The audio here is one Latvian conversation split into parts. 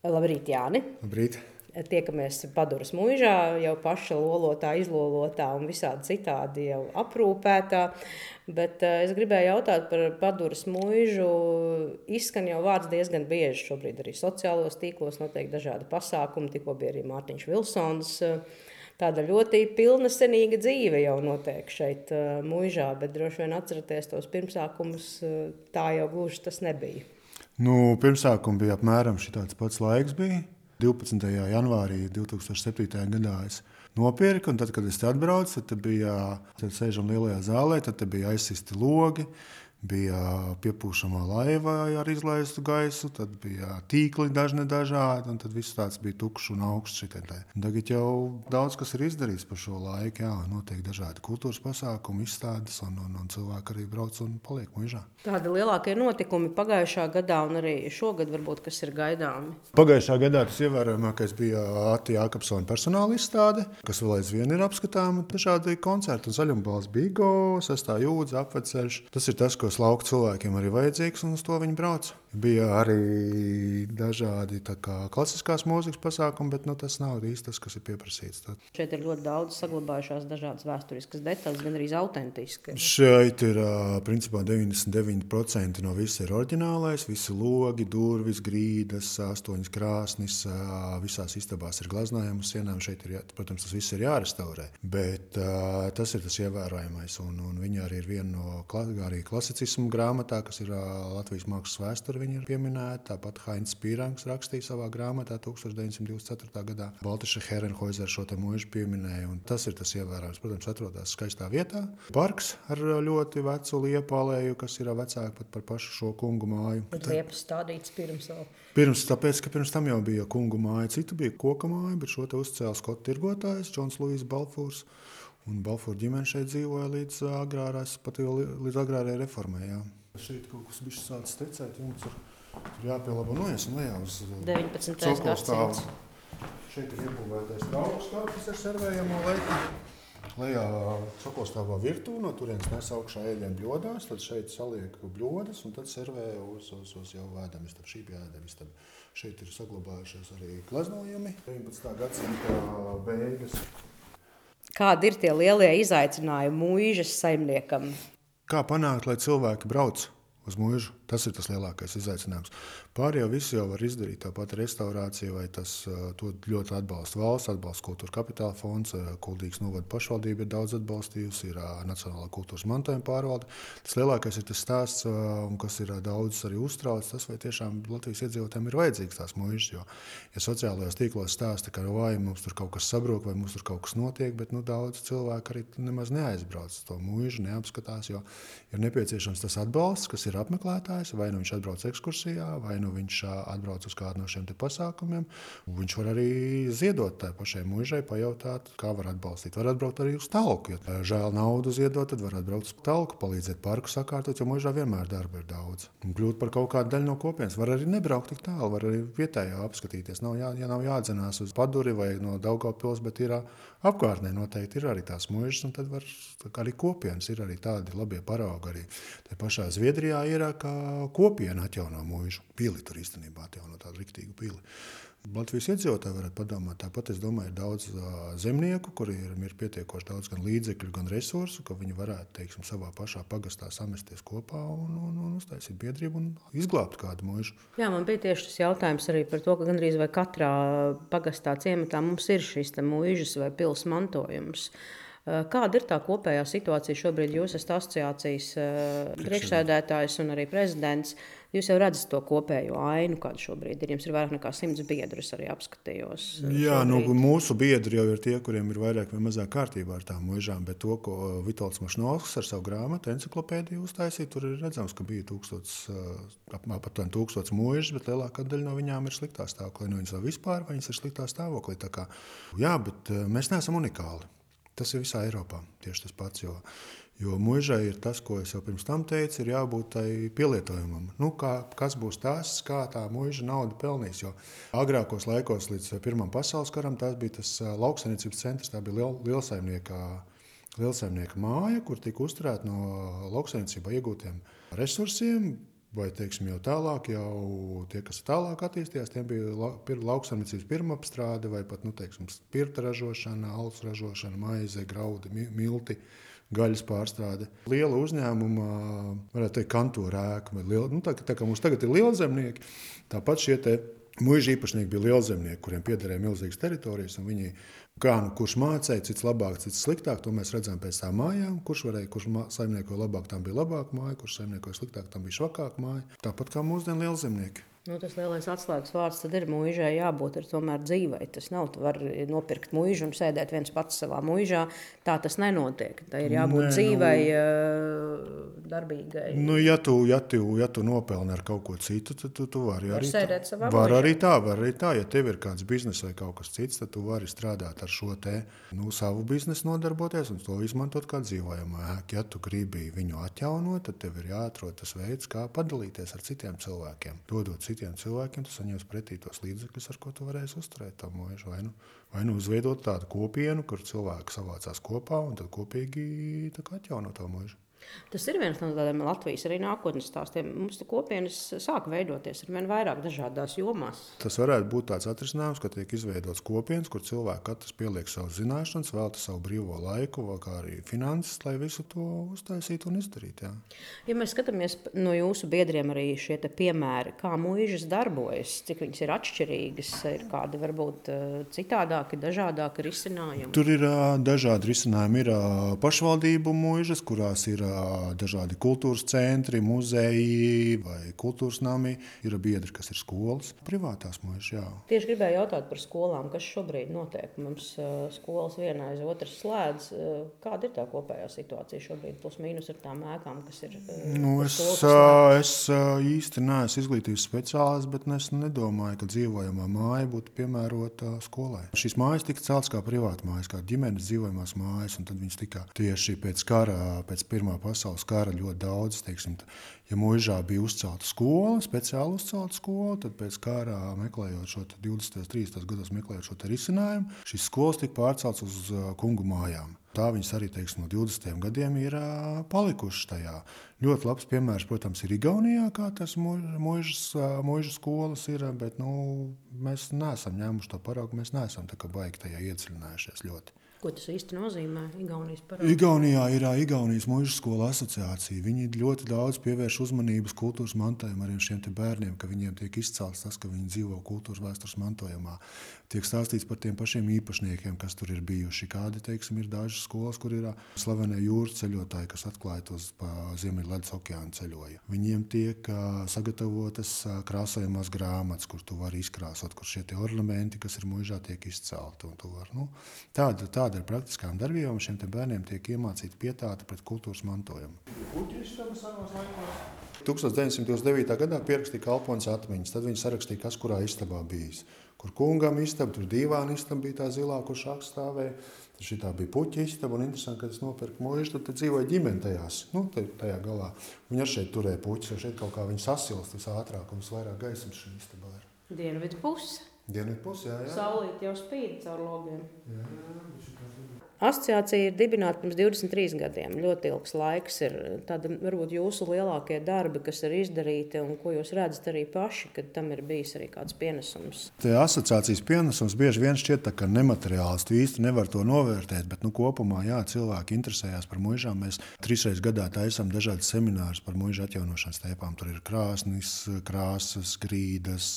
Labrīt, Jāni! Labrīt! Tiekamies Paduras mūžā, jau paša lolotā, izlolotā un visādi citādi jau aprūpētā. Bet uh, es gribēju jautāt par Paduras mūžu. Izskan jau vārds diezgan bieži šobrīd arī sociālos tīklos, notiek dažādi pasākumi. Tikko bija arī Mārtiņš Vilsons. Tāda ļoti pilnasenīga dzīve jau notiek šeit, uh, mūžā, bet droši vien atceraties tos pirmsākumus, uh, tā jau gluži tas nebija. Nu, Pirmsākums bija apmēram tāds pats laiks. Bija. 12. janvārī 2007. gadā es nopirku, un tad, kad es atbraucu, tad bija tad sēžam lielajā zālē, tad bija aizsisti logi bija piepūšamā laiva ar izlaistu gaisu, tad bija tīkli dažni dažādi, un tad viss tāds bija tukšs un augsts. Tagad jau daudz kas ir izdarīts par šo laiku. Jā, notiek dažādi kultūras pasākumi, izstādes, un, un, un cilvēki arī brauc un paliek mūžā. Tādi lielākie notikumi pagājušā gadā un arī šogad, varbūt, kas ir gaidāmi. Pagājušā gadā tas ievērojamākais bija Atija Jākapsona personāla izstāde, kas vēl aizvien ir apskatāma. Dažādi koncerti un zaļumbals Bigo, sestā jūdzi, apveceļš. Tas ir tas, ko kas lauku cilvēkiem arī vajadzīgs, un uz to viņi brauc. Bija arī dažādi kā, klasiskās mūzikas pasākumi, bet nu, tas nav īsti tas, kas ir pieprasīts. Tad. Šeit ir ļoti daudz saglabājušās dažādas vēsturiskas detaļas, gan arī autentiskas. Šeit ir principā 99% no viss ir oriģinālais. Visi logi, durvis, grīdas, astoņas krāsnis, visās istabās ir glaznājumi uz sienām. Šeit ir, protams, tas viss ir jārestaurē, bet tas ir tas ievērojamais. Un, un viņi arī ir viena no arī klasicismu grāmatā, kas ir Latvijas mākslas vēsture viņi ir pieminēti. Tāpat Heinz Pīrāns rakstīja savā grāmatā 1924. gadā. Baltiša Herenhoizer šo te mūžu pieminēja. Tas ir tas ievērojams. Protams, atrodas skaistā vietā. Parks ar ļoti vecu liepālēju, kas ir vecāka pat par pašu šo kungu māju. Bet liepas stādīts pirms vēl. Pirms, tāpēc, ka pirms tam jau bija kungu māja, cita bija koka māja, bet šo te uzcēla skotu tirgotājs Džons Lūijs Balfūrs. Un Balfūra ģimene šeit dzīvoja līdz agrārās, pat līdz agrārajai reformai. Jā. Šeit kaut kas bija sācis tecēt, jums ir, ir jāpielabo noiesim lejā uz 19. gadsimts. Šeit ir iebūvētais trauks, kas ar servējamo leitu. Lejā sakostāvā virtuvē, no turienes nes augšā ēdienu bļodās, tad šeit saliek bļodas un tad servē uz, uz, uz jau ēdamis, tad šī bija ēdamis. Tad šeit ir saglabājušies arī gleznojumi. 19. gadsimta beigas. Kādi ir tie lielie izaicinājumi mūžas saimniekam? Kā panākt, lai cilvēki brauc uz mūžu? Tas ir tas lielākais izaicinājums. Pārējā visu jau var izdarīt. Tāpat restaurācija, vai tas ļoti atbalsta valsts, atbalsta kultūra kapitāla fonds, Kuldīgas novada pašvaldība ir daudz atbalstījusi, ir Nacionālā kultūras mantojuma pārvalde. Tas lielākais ir tas stāsts, kas ir daudz arī uztrauc, tas vai tiešām Latvijas iedzīvotājiem ir vajadzīgs tās mūžas. Jo, ja sociālajos tīklos stāsta, ka vai mums tur kaut kas sabrūk, vai mums tur kaut kas notiek, bet nu, daudz cilvēku arī nemaz neaizbrauc to mūžu, neapskatās, jo ir nepieciešams tas atbalsts, kas ir apmeklētājs, vai nu viņš atbrauc ekskursijā, vai nu viņš atbrauc uz kādu no šiem pasākumiem. Viņš var arī ziedot tai pašai mūžai, pajautāt, kā var atbalstīt. Var atbraukt arī uz talku. Ja žēl naudu ziedot, tad var atbraukt uz talku, palīdzēt parku sakārtot, jo mūžā vienmēr darba ir daudz. Un kļūt par kaut kādu daļu no kopienas. Var arī nebraukt tik tālu, var arī vietējā apskatīties. Nav, jā, ja nav jādzenās uz paduri vai no Daugavpils, bet ir apkārtnē noteikti ir arī tās mūžas, un tad var arī kopienas ir arī tādi labie paraugi. Arī te pašā Zviedrijā ir kā kopiena atjauno mūžu pili, tur īstenībā atjauno tādu riktīgu pili. Latvijas iedzīvotāji varētu padomāt, tāpat es domāju, ir daudz uh, zemnieku, kuriem ir, pietiekoši daudz gan līdzekļu, gan resursu, ka viņi varētu teiksim, savā pašā pagastā samesties kopā un, un, un uztaisīt biedrību un izglābt kādu mūžu. Jā, man bija tieši tas jautājums arī par to, ka gandrīz vai katrā pagastā ciematā mums ir šis mūžas vai pils mantojums. Kāda ir tā kopējā situācija šobrīd? Jūs esat asociācijas priekšsēdētājs un arī prezidents. Jūs jau redzat to kopējo ainu, kāda šobrīd ir. Jums ir vairāk nekā simts biedrus arī apskatījos. Jā, nu, mūsu biedri jau ir tie, kuriem ir vairāk vai mazāk kārtībā ar tām mūžām. Bet to, ko Vitāls Mašnovskis ar savu grāmatu, encyklopēdiju uztaisīja, tur ir redzams, ka bija tūkstots, aptuveni tūkstots mūžas, bet lielākā daļa no viņām ir sliktā stāvoklī. Nu, viņas vēl vispār, vai viņas ir sliktā stāvoklī. Kā, jā, bet mēs neesam unikāli. Tas ir visā Eiropā tieši tas pats. Jo, jo mūžai ir tas, ko es jau pirms tam teicu, ir jābūt pielietojumam. Nu, kā, kas būs tas, kā tā mūža nauda pelnīs? Jo agrākos laikos, līdz Pirmam pasaules karam, tas bija tas lauksaimniecības centrs, tā bija liel, lielsaimnieka. Lielsaimnieka māja, kur tika uzturēta no lauksaimniecībā iegūtiem resursiem, Vai teiksim, jau tālāk, jau tie, kas tālāk attīstījās, tiem bija la, pir, lauksaimniecības pirmapstrāde vai pat nu, teiksim, spirta ražošana, alus ražošana, maize, graudi, milti. Gaļas pārstrāde. Liela uzņēmuma, varētu teikt, kantora ēka. Nu, tā, tā kā mums tagad ir liela zemnieki, tāpat šie Mūža īpašnieki bija lielzemnieki, kuriem piederēja milzīgas teritorijas. Viņi, kā nu kurš mācīja, cits labāk, cits sliktāk, to mēs redzam pēc tam mājām. Kurš varēja, kurš saimniekoja labāk, tam bija labāka māja, kurš saimniekoja sliktāk, tam bija švakāka māja. Tāpat kā mūsdienu lielzemnieki. Nu, tas lielais atslēgas vārds ir mūžai jābūt tomēr dzīvai. Tas nav, tu vari nopirkt mūžu un sēdēt viens pats savā mūžā. Tā tas nenotiek. Tā ir jābūt Nē, dzīvai, nu, darbīgai. Nu, ja, tu, ja, tu, ja tu nopelni ar kaut ko citu, tad tu, tu vari var arī sēdēt savā var arī tā. Var arī tā. Ja tev ir kāds bizness vai kaut kas cits, tad tu vari strādāt ar šo te, nu, savu biznesu, nodarboties un to izmantot kā dzīvojamu ēku. Ja tu gribi viņu atjaunot, tad tev ir jāatrod tas veids, kā padalīties ar citiem cilvēkiem. Dodot citiem cilvēkiem, tu saņemsi pretī tos līdzekļus, ar ko tu varēsi uzturēt to mūžu. Vai nu, vai nu uzveidot tādu kopienu, kur cilvēki savācās kopā un tad kopīgi atjaunot to mūžu. Tas ir viens no tādiem Latvijas arī nākotnes stāstiem. Mums tā kopienas sāk veidoties ar vien vairāk dažādās jomās. Tas varētu būt tāds atrisinājums, ka tiek izveidots kopienas, kur cilvēki katrs pieliek savu zināšanas, velta savu brīvo laiku, kā arī finanses, lai visu to uztaisītu un izdarītu. Jā. Ja mēs skatāmies no jūsu biedriem arī šie piemēri, kā mūžas darbojas, cik viņas ir atšķirīgas, ir kādi varbūt eh, citādāki, dažādāki risinājumi? Tur ir dažādi risinājumi. Ir pašvaldību mūžas, kurās ir dažādi kultūras centri, muzeji vai kultūras nami. Ir biedri, kas ir skolas, privātās mūžas. Tieši gribēju jautāt par skolām, kas šobrīd notiek. Mums skolas viena aiz otras slēdz. Kāda ir tā kopējā situācija šobrīd? Plus mīnus ar tām ēkām, kas ir. Nu, es, es īsti neesmu izglītības speciālists, bet es nedomāju, ka dzīvojamā māja būtu piemērota skolai. Šīs mājas tika celtas kā privāta mājas, kā ģimenes dzīvojamās mājas, un tad viņas tika tieši pēc kara, pēc Pirmā pasaules kara ļoti daudz. Teiksim, ja mūžā bija uzcelta skola, speciāli uzcelta skola, tad pēc kara meklējot šo 20, 30 gados meklējot šo risinājumu, šīs skolas tika pārceltas uz kungu mājām. Tā viņas arī teiksim, no 20 gadiem ir uh, palikušas tajā. Ļoti labs piemērs, protams, ir Igaunijā, kā tas mūža skolas ir. Bet nu, mēs neesam ņēmuši to paraugu, mēs neesam baigi tajā iedziļinājušies ļoti. Ko tas īsti nozīmē? Igaunijas parādā? Igaunijā ir Igaunijas mūža skola asociācija. Viņi ļoti daudz pievērš uzmanības kultūras mantojumam arī šiem bērniem, ka viņiem tiek izcelts tas, ka viņi dzīvo kultūras vēstures mantojumā. Tiek stāstīts par tiem pašiem īpašniekiem, kas tur ir bijuši. Kādi, teiksim, ir dažas skolas, kur ir slavenie jūras ceļotāji, kas atklāja tos pa Ziemeļvidus okeāna ceļoja. Viņiem tiek sagatavotas krāsojamās grāmatas, kur tu vari izkrāsot, kur šie ornamenti, kas ir mūžā, tiek izcelti. Var, nu, tāda, tāda kāda ar praktiskām darbībām šiem bērniem tiek iemācīta pietāta pret kultūras mantojumu. 1929. gadā pierakstīja kalpoņas atmiņas, tad viņi sarakstīja, kas kurā istabā bijis. Kur kungam istaba, tur divāna istaba bija tā zilā, kur šāks stāvēja. Tad šī bija puķa istaba, un interesanti, ka es nopirku mūžu, tad, tad dzīvoja ģimene tajās, nu, tajā galā. Viņi arī šeit turēja puķus, jo šeit kaut kā viņi sasilst visātrāk un visvairāk gaismas šī istabā ir. Dienvidu puse. Dienvidu pusē, jā. jā. Saulīt jau spīd caur logiem. Jā, jā, Asociācija ir dibināta pirms 23 gadiem. Ļoti ilgs laiks ir. Tāda varbūt jūsu lielākie darbi, kas ir izdarīti, un ko jūs redzat arī paši, kad tam ir bijis arī kāds pienesums. Tie asociācijas pienesums bieži vien šķiet tā, nemateriāls. Tu īsti nevar to novērtēt, bet nu, kopumā jā, cilvēki interesējas par mūžām. Mēs trīsreiz gadā taisām dažādas seminārus par mūža atjaunošanas tēpām. Tur ir krāsnis, krāsas, grīdas,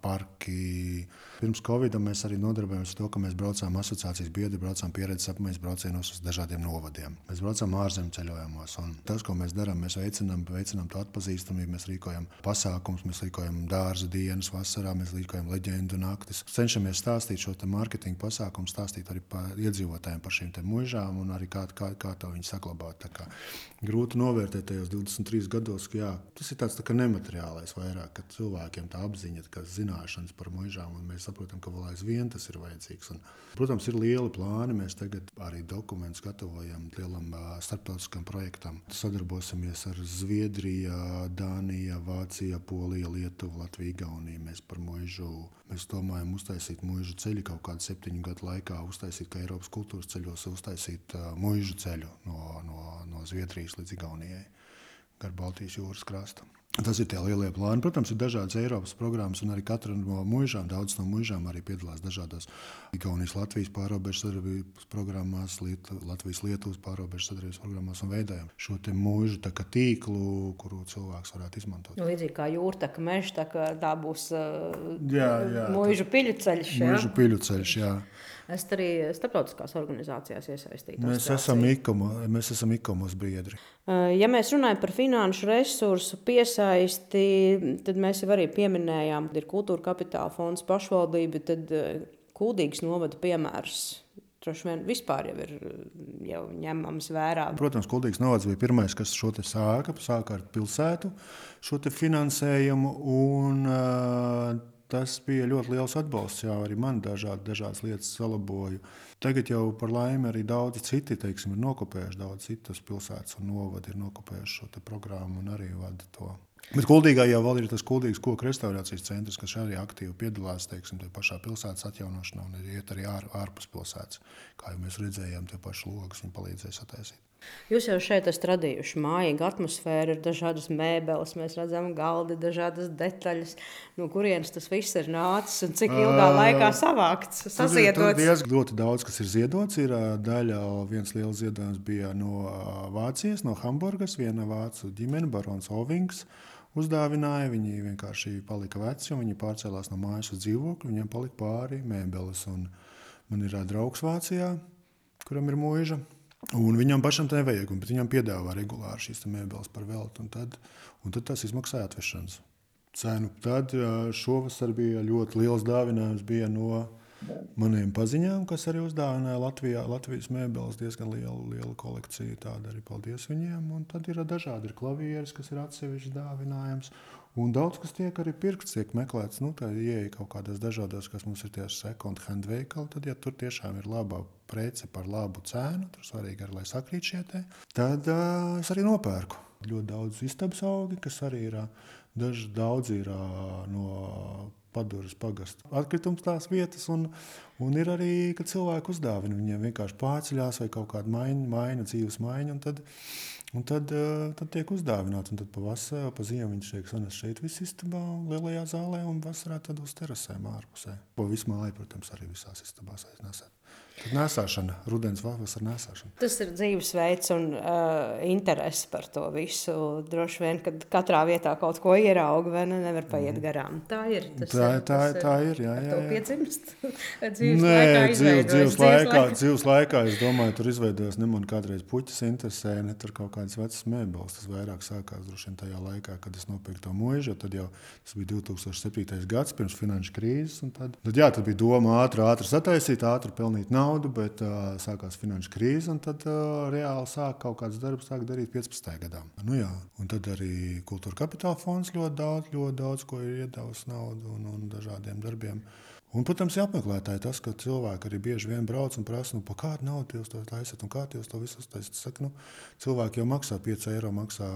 parki. Pirms Covid mēs arī nodarbojamies ar to, ka mēs braucām asociācijas biedri, braucām pieredzes Mēs braucienos uz dažādiem novadiem. Mēs braucam ārzemju ceļojumos. Tas, ko mēs darām, mēs veicinām, veicinām to atpazīstamību. Mēs rīkojam pasākumus, mēs rīkojam dārza dienas, vasarā, mēs rīkojam leģendu naktis. Cenšamies stāstīt šo mārketinga pasākumu, stāstīt arī par iedzīvotājiem par šīm mūžām un arī kā, kā, kā to viņi saglabāt. Grūti novērtēt tajos 23 gados, ka jā, tas ir tāds tā nemateriālais vairāk, ka cilvēkiem tā apziņa, ka zināšanas par mūžām, un mēs saprotam, ka vēl aizvien tas ir vajadzīgs. Un, protams, ir lieli plāni. Mēs tagad Tagad arī dokumentus gatavojam lielam starptautiskam projektam. Sadarbosimies ar Zviedriju, Dāniju, Vāciju, Poliju, Lietuvu, Latviju, Igauniju. Mēs par mūžu mēs domājam uztaisīt mūžu ceļu kaut kādu septiņu gadu laikā, uztaisīt, kā Eiropas kultūras ceļos, uztaisīt mūžu ceļu no, no, no Zviedrijas līdz Igaunijai gar Baltijas jūras krastu. Tas ir tie lielie plāni. Protams, ir dažādas Eiropas programmas, un arī katra no mūžām, daudz no mūžām arī piedalās dažādās Igaunijas, Latvijas pārobežu sadarbības programmās, Liet, Latvijas, Lietuvas pārobežu sadarbības programmās un veidojam šo mūžu tīklu, kuru cilvēks varētu izmantot. Nu, līdzīgi kā jūrtaka meža, tā, tā būs uh, jā, jā, mūžu piļu ceļš. Mūžu piļu ceļš, jā. Esat arī starptautiskās organizācijās iesaistīti. Mēs esam IKOMO, mēs esam IKOMOS biedri. Ja mēs runājam par finanšu resursu piesaisti, tad mēs jau arī pieminējām, ka ir kultūra kapitāla fonds pašvaldība, tad kūdīgs novada piemērs droši vien vispār jau ir jau ņemams vērā. Protams, Kuldīgs novads bija pirmais, kas šo te sāka, sāka ar pilsētu šo finansējumu. Un, uh, tas bija ļoti liels atbalsts. Jā, arī man dažādi, dažādas lietas salaboju. Tagad jau par laimi arī daudzi citi teiksim, ir nokopējuši, daudz citas pilsētas un novadi ir nokopējuši šo programmu un arī vada to. Bet Kuldīgā jau ir tas Kuldīgas koku restaurācijas centrs, kas arī aktīvi piedalās teiksim, pašā pilsētas atjaunošanā un iet arī ār, ārpus pilsētas. Kā jau mēs redzējām, tie paši viņi palīdzēja sataisīt. Jūs jau šeit esat radījuši mājīgu atmosfēru, ir dažādas mēbeles, mēs redzam, galdi, dažādas detaļas. No kurienes tas viss ir nācis un cik ilgā laikā savākts? Tur ir ļoti daudz, kas ir ziedots. Ir daļa, viens liels ziedojums bija no Vācijas, no Hamburgas, viena vācu ģimene, barons Ovings uzdāvināja. Viņi vienkārši palika veci, un viņi pārcēlās no mājas uz dzīvokli. Viņiem palika pāri mēbeles. Un man ir draugs Vācijā, kuram ir mūža. Un viņam pašam tā nevajag, bet viņam piedāvā regulāri šīs mēbeles par velti. Un tad, un tad tas izmaksāja atvešanas cenu. Tad šovasar bija ļoti liels dāvinājums no maniem paziņām, kas arī uzdāvināja Latvijā, Latvijas mēbeles diezgan lielu, lielu kolekciju. Tāda arī paldies viņiem. Un tad ir dažādi ir klavieres, kas ir atsevišķs dāvinājums. Un daudz kas tiek arī pirkts, tiek meklēts. Nu, tā ieeja kaut kādās dažādās, kas mums ir tieši second hand veikali. Tad, ja tur tiešām ir laba prece par labu cenu, tur svarīgi arī, lai sakrīt šie te, tad uh, es arī nopērku. Ļoti daudz istabas augi, kas arī ir daži, daudz ir uh, no paduras pagasta atkritums tās vietas. Un, un ir arī, kad cilvēki uzdāvina, viņiem vienkārši pārceļās vai kaut kāda maina, maina dzīves maiņa. Tad, Un tad, uh, tad tiek uzdāvināts, un tad pavasarī, pa ziemu viņš tiek sanests šeit, visā istabā, lielajā zālē, un vasarā tad uz terasēm ārpusē. Po visu māju, protams, arī visās istabās aiznesēt. Tad nesāšana, rudens vai vasarā nesāšana. Tas ir dzīvesveids un uh, interese par to visu. Droši vien, kad katrā vietā kaut ko ierauga, vai ne, nevar paiet garām. Tā ir. Tas tā, ir, tā, tas, tā ir. Jā, jā, jā. piedzimst. dzīves Nē, laikā dzīves, dzīves, laikā, dzīves laikā, es domāju, tur izveidojas ne man kādreiz puķis interesē, ne tur kaut kādas vecas mēbeles. Tas vairāk sākās droši vien tajā laikā, kad es nopirku to mūžu, tad jau tas bija 2007. gads pirms finanšu krīzes. Tad, tad, jā, tad bija doma ātri, ātri sataisīt, ātri pelnīt naudu bet uh, sākās finanšu krīze, tad uh, reāli sāk kaut kādas darbus darīt 15. gadā. Nu, jā. un tad arī kultūra kapitāla fonds ļoti daudz, ļoti daudz ko ir iedevis naudu un, un dažādiem darbiem. Un, protams, ir apmeklētāji tas, ka cilvēki arī bieži vien brauc un prasa, nu, kādu naudu jūs to taisat un kā jūs to visu taisat. Saku, nu, cilvēki jau maksā 5 eiro, maksā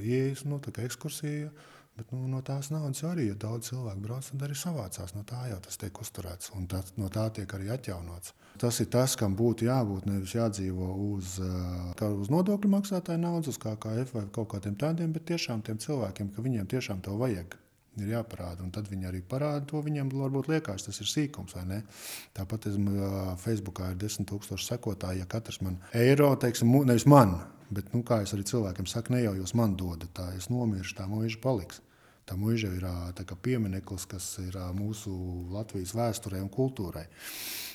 ieejas, nu, tā kā ekskursija. Bet nu, no tās naudas arī, ja daudz cilvēku brauc, tad arī savācās. No tā jau tas tiek uzturēts un tā, no tā tiek arī atjaunots. Tas ir tas, kam būtu jābūt. Nevis jādzīvo uz, uz nodokļu maksātāju naudas, uz KKF vai kaut kādiem tādiem, bet tiešām tiem cilvēkiem, ka viņiem tiešām to vajag. Ir jāparāda, un tad viņi arī parāda to. Viņiem varbūt liekas, tas ir sīkums, vai ne? Tāpat es, Facebookā ir desmit tūkstoši sekotāji. Ja katrs man eiro, teiksim, nevis man, bet, nu, kā es arī cilvēkiem saku, ne jau jūs man dodat, tā es nomiršu, tā mūža paliks. Tā mūža ir piemineklis, kas ir mūsu Latvijas vēsturē un kultūrai.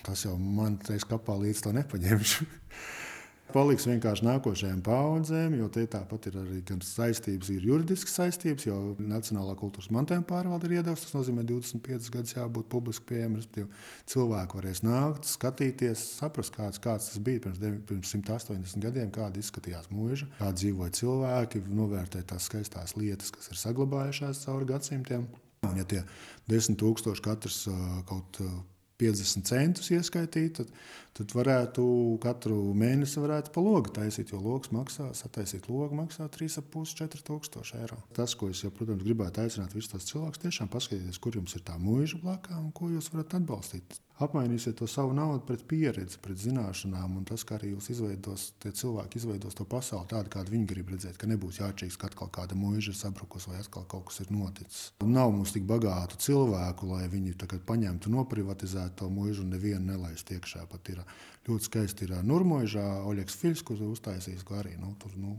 Tas jau man te skapā līdz to nepaņemšu. paliks vienkārši nākošajām paudzēm, jo te tāpat ir arī saistības, ir juridiskas saistības, jo Nacionālā kultūras mantojuma pārvalde ir iedavusi. Tas nozīmē, ka 25 gadus jābūt publiski pieejamam, respektīvi, cilvēki varēs nākt, skatīties, saprast, kāds, kāds tas bija pirms, pirms 180 gadiem, kāda izskatījās mūža, kā dzīvoja cilvēki, novērtēt tās skaistās lietas, kas ir saglabājušās cauri gadsimtiem. Un, ja tie desmit tūkstoši katrs kaut kādā 50 centus ieskaitīt, tad, tad varētu katru mēnesi varētu pa logu taisīt, jo logs maksā, sataisīt logu maksā 3,5-4 tūkstoši eiro. Tas, ko es jau, protams, gribētu aicināt visus tos cilvēkus, tiešām paskatieties, kur jums ir tā mūža blakā un ko jūs varat atbalstīt. Apmainīsiet to savu naudu pret pieredzi, pret zināšanām. Un tas, kā arī jūs izveidos, tie cilvēki izveidos to pasauli tādu, kādu viņi grib redzēt, ka nebūs jāatšķiras, ka atkal kāda mūža ir sabrukusi vai atkal kaut kas ir noticis. Un nav mums tik bagātu cilvēku, lai viņi paņemtu, noprivatizētu to mūžu un nevienu nelaistu iekšā. Pat ir ļoti skaisti ir Nurmožā, Oļegs Fils, kurš uztaisījis, ka arī nu, tur. Nu,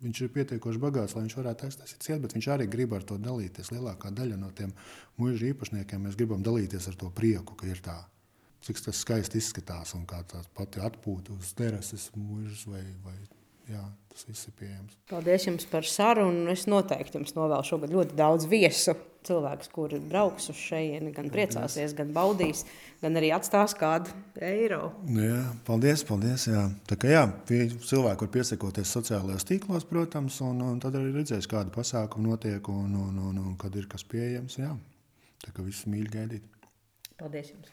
Viņš ir pietiekoši bagāts, lai viņš varētu aiztaisīt ciet, bet viņš arī grib ar to dalīties. Lielākā daļa no tiem mūža īpašniekiem mēs gribam dalīties ar to prieku, ka ir tā. Cik tas skaisti izskatās un kā tā pati atpūta uz terases mūžas vai, vai jā, tas viss ir pieejams. Paldies jums par sarunu. Es noteikti jums novēlu šogad ļoti daudz viesu. Cilvēks, kuri brauks uz šejieni, gan priecāsies, gan baudīs, gan arī atstās kādu eiro. Jā, paldies, paldies. Jā. Tā kā jā, cilvēki var piesakoties sociālajos tīklos, protams, un, un tad arī redzēs, kāda pasākuma notiek un, un, un, un kad ir kas pieejams. Jā. Tā kā visus mīļi gaidīt. Paldies jums!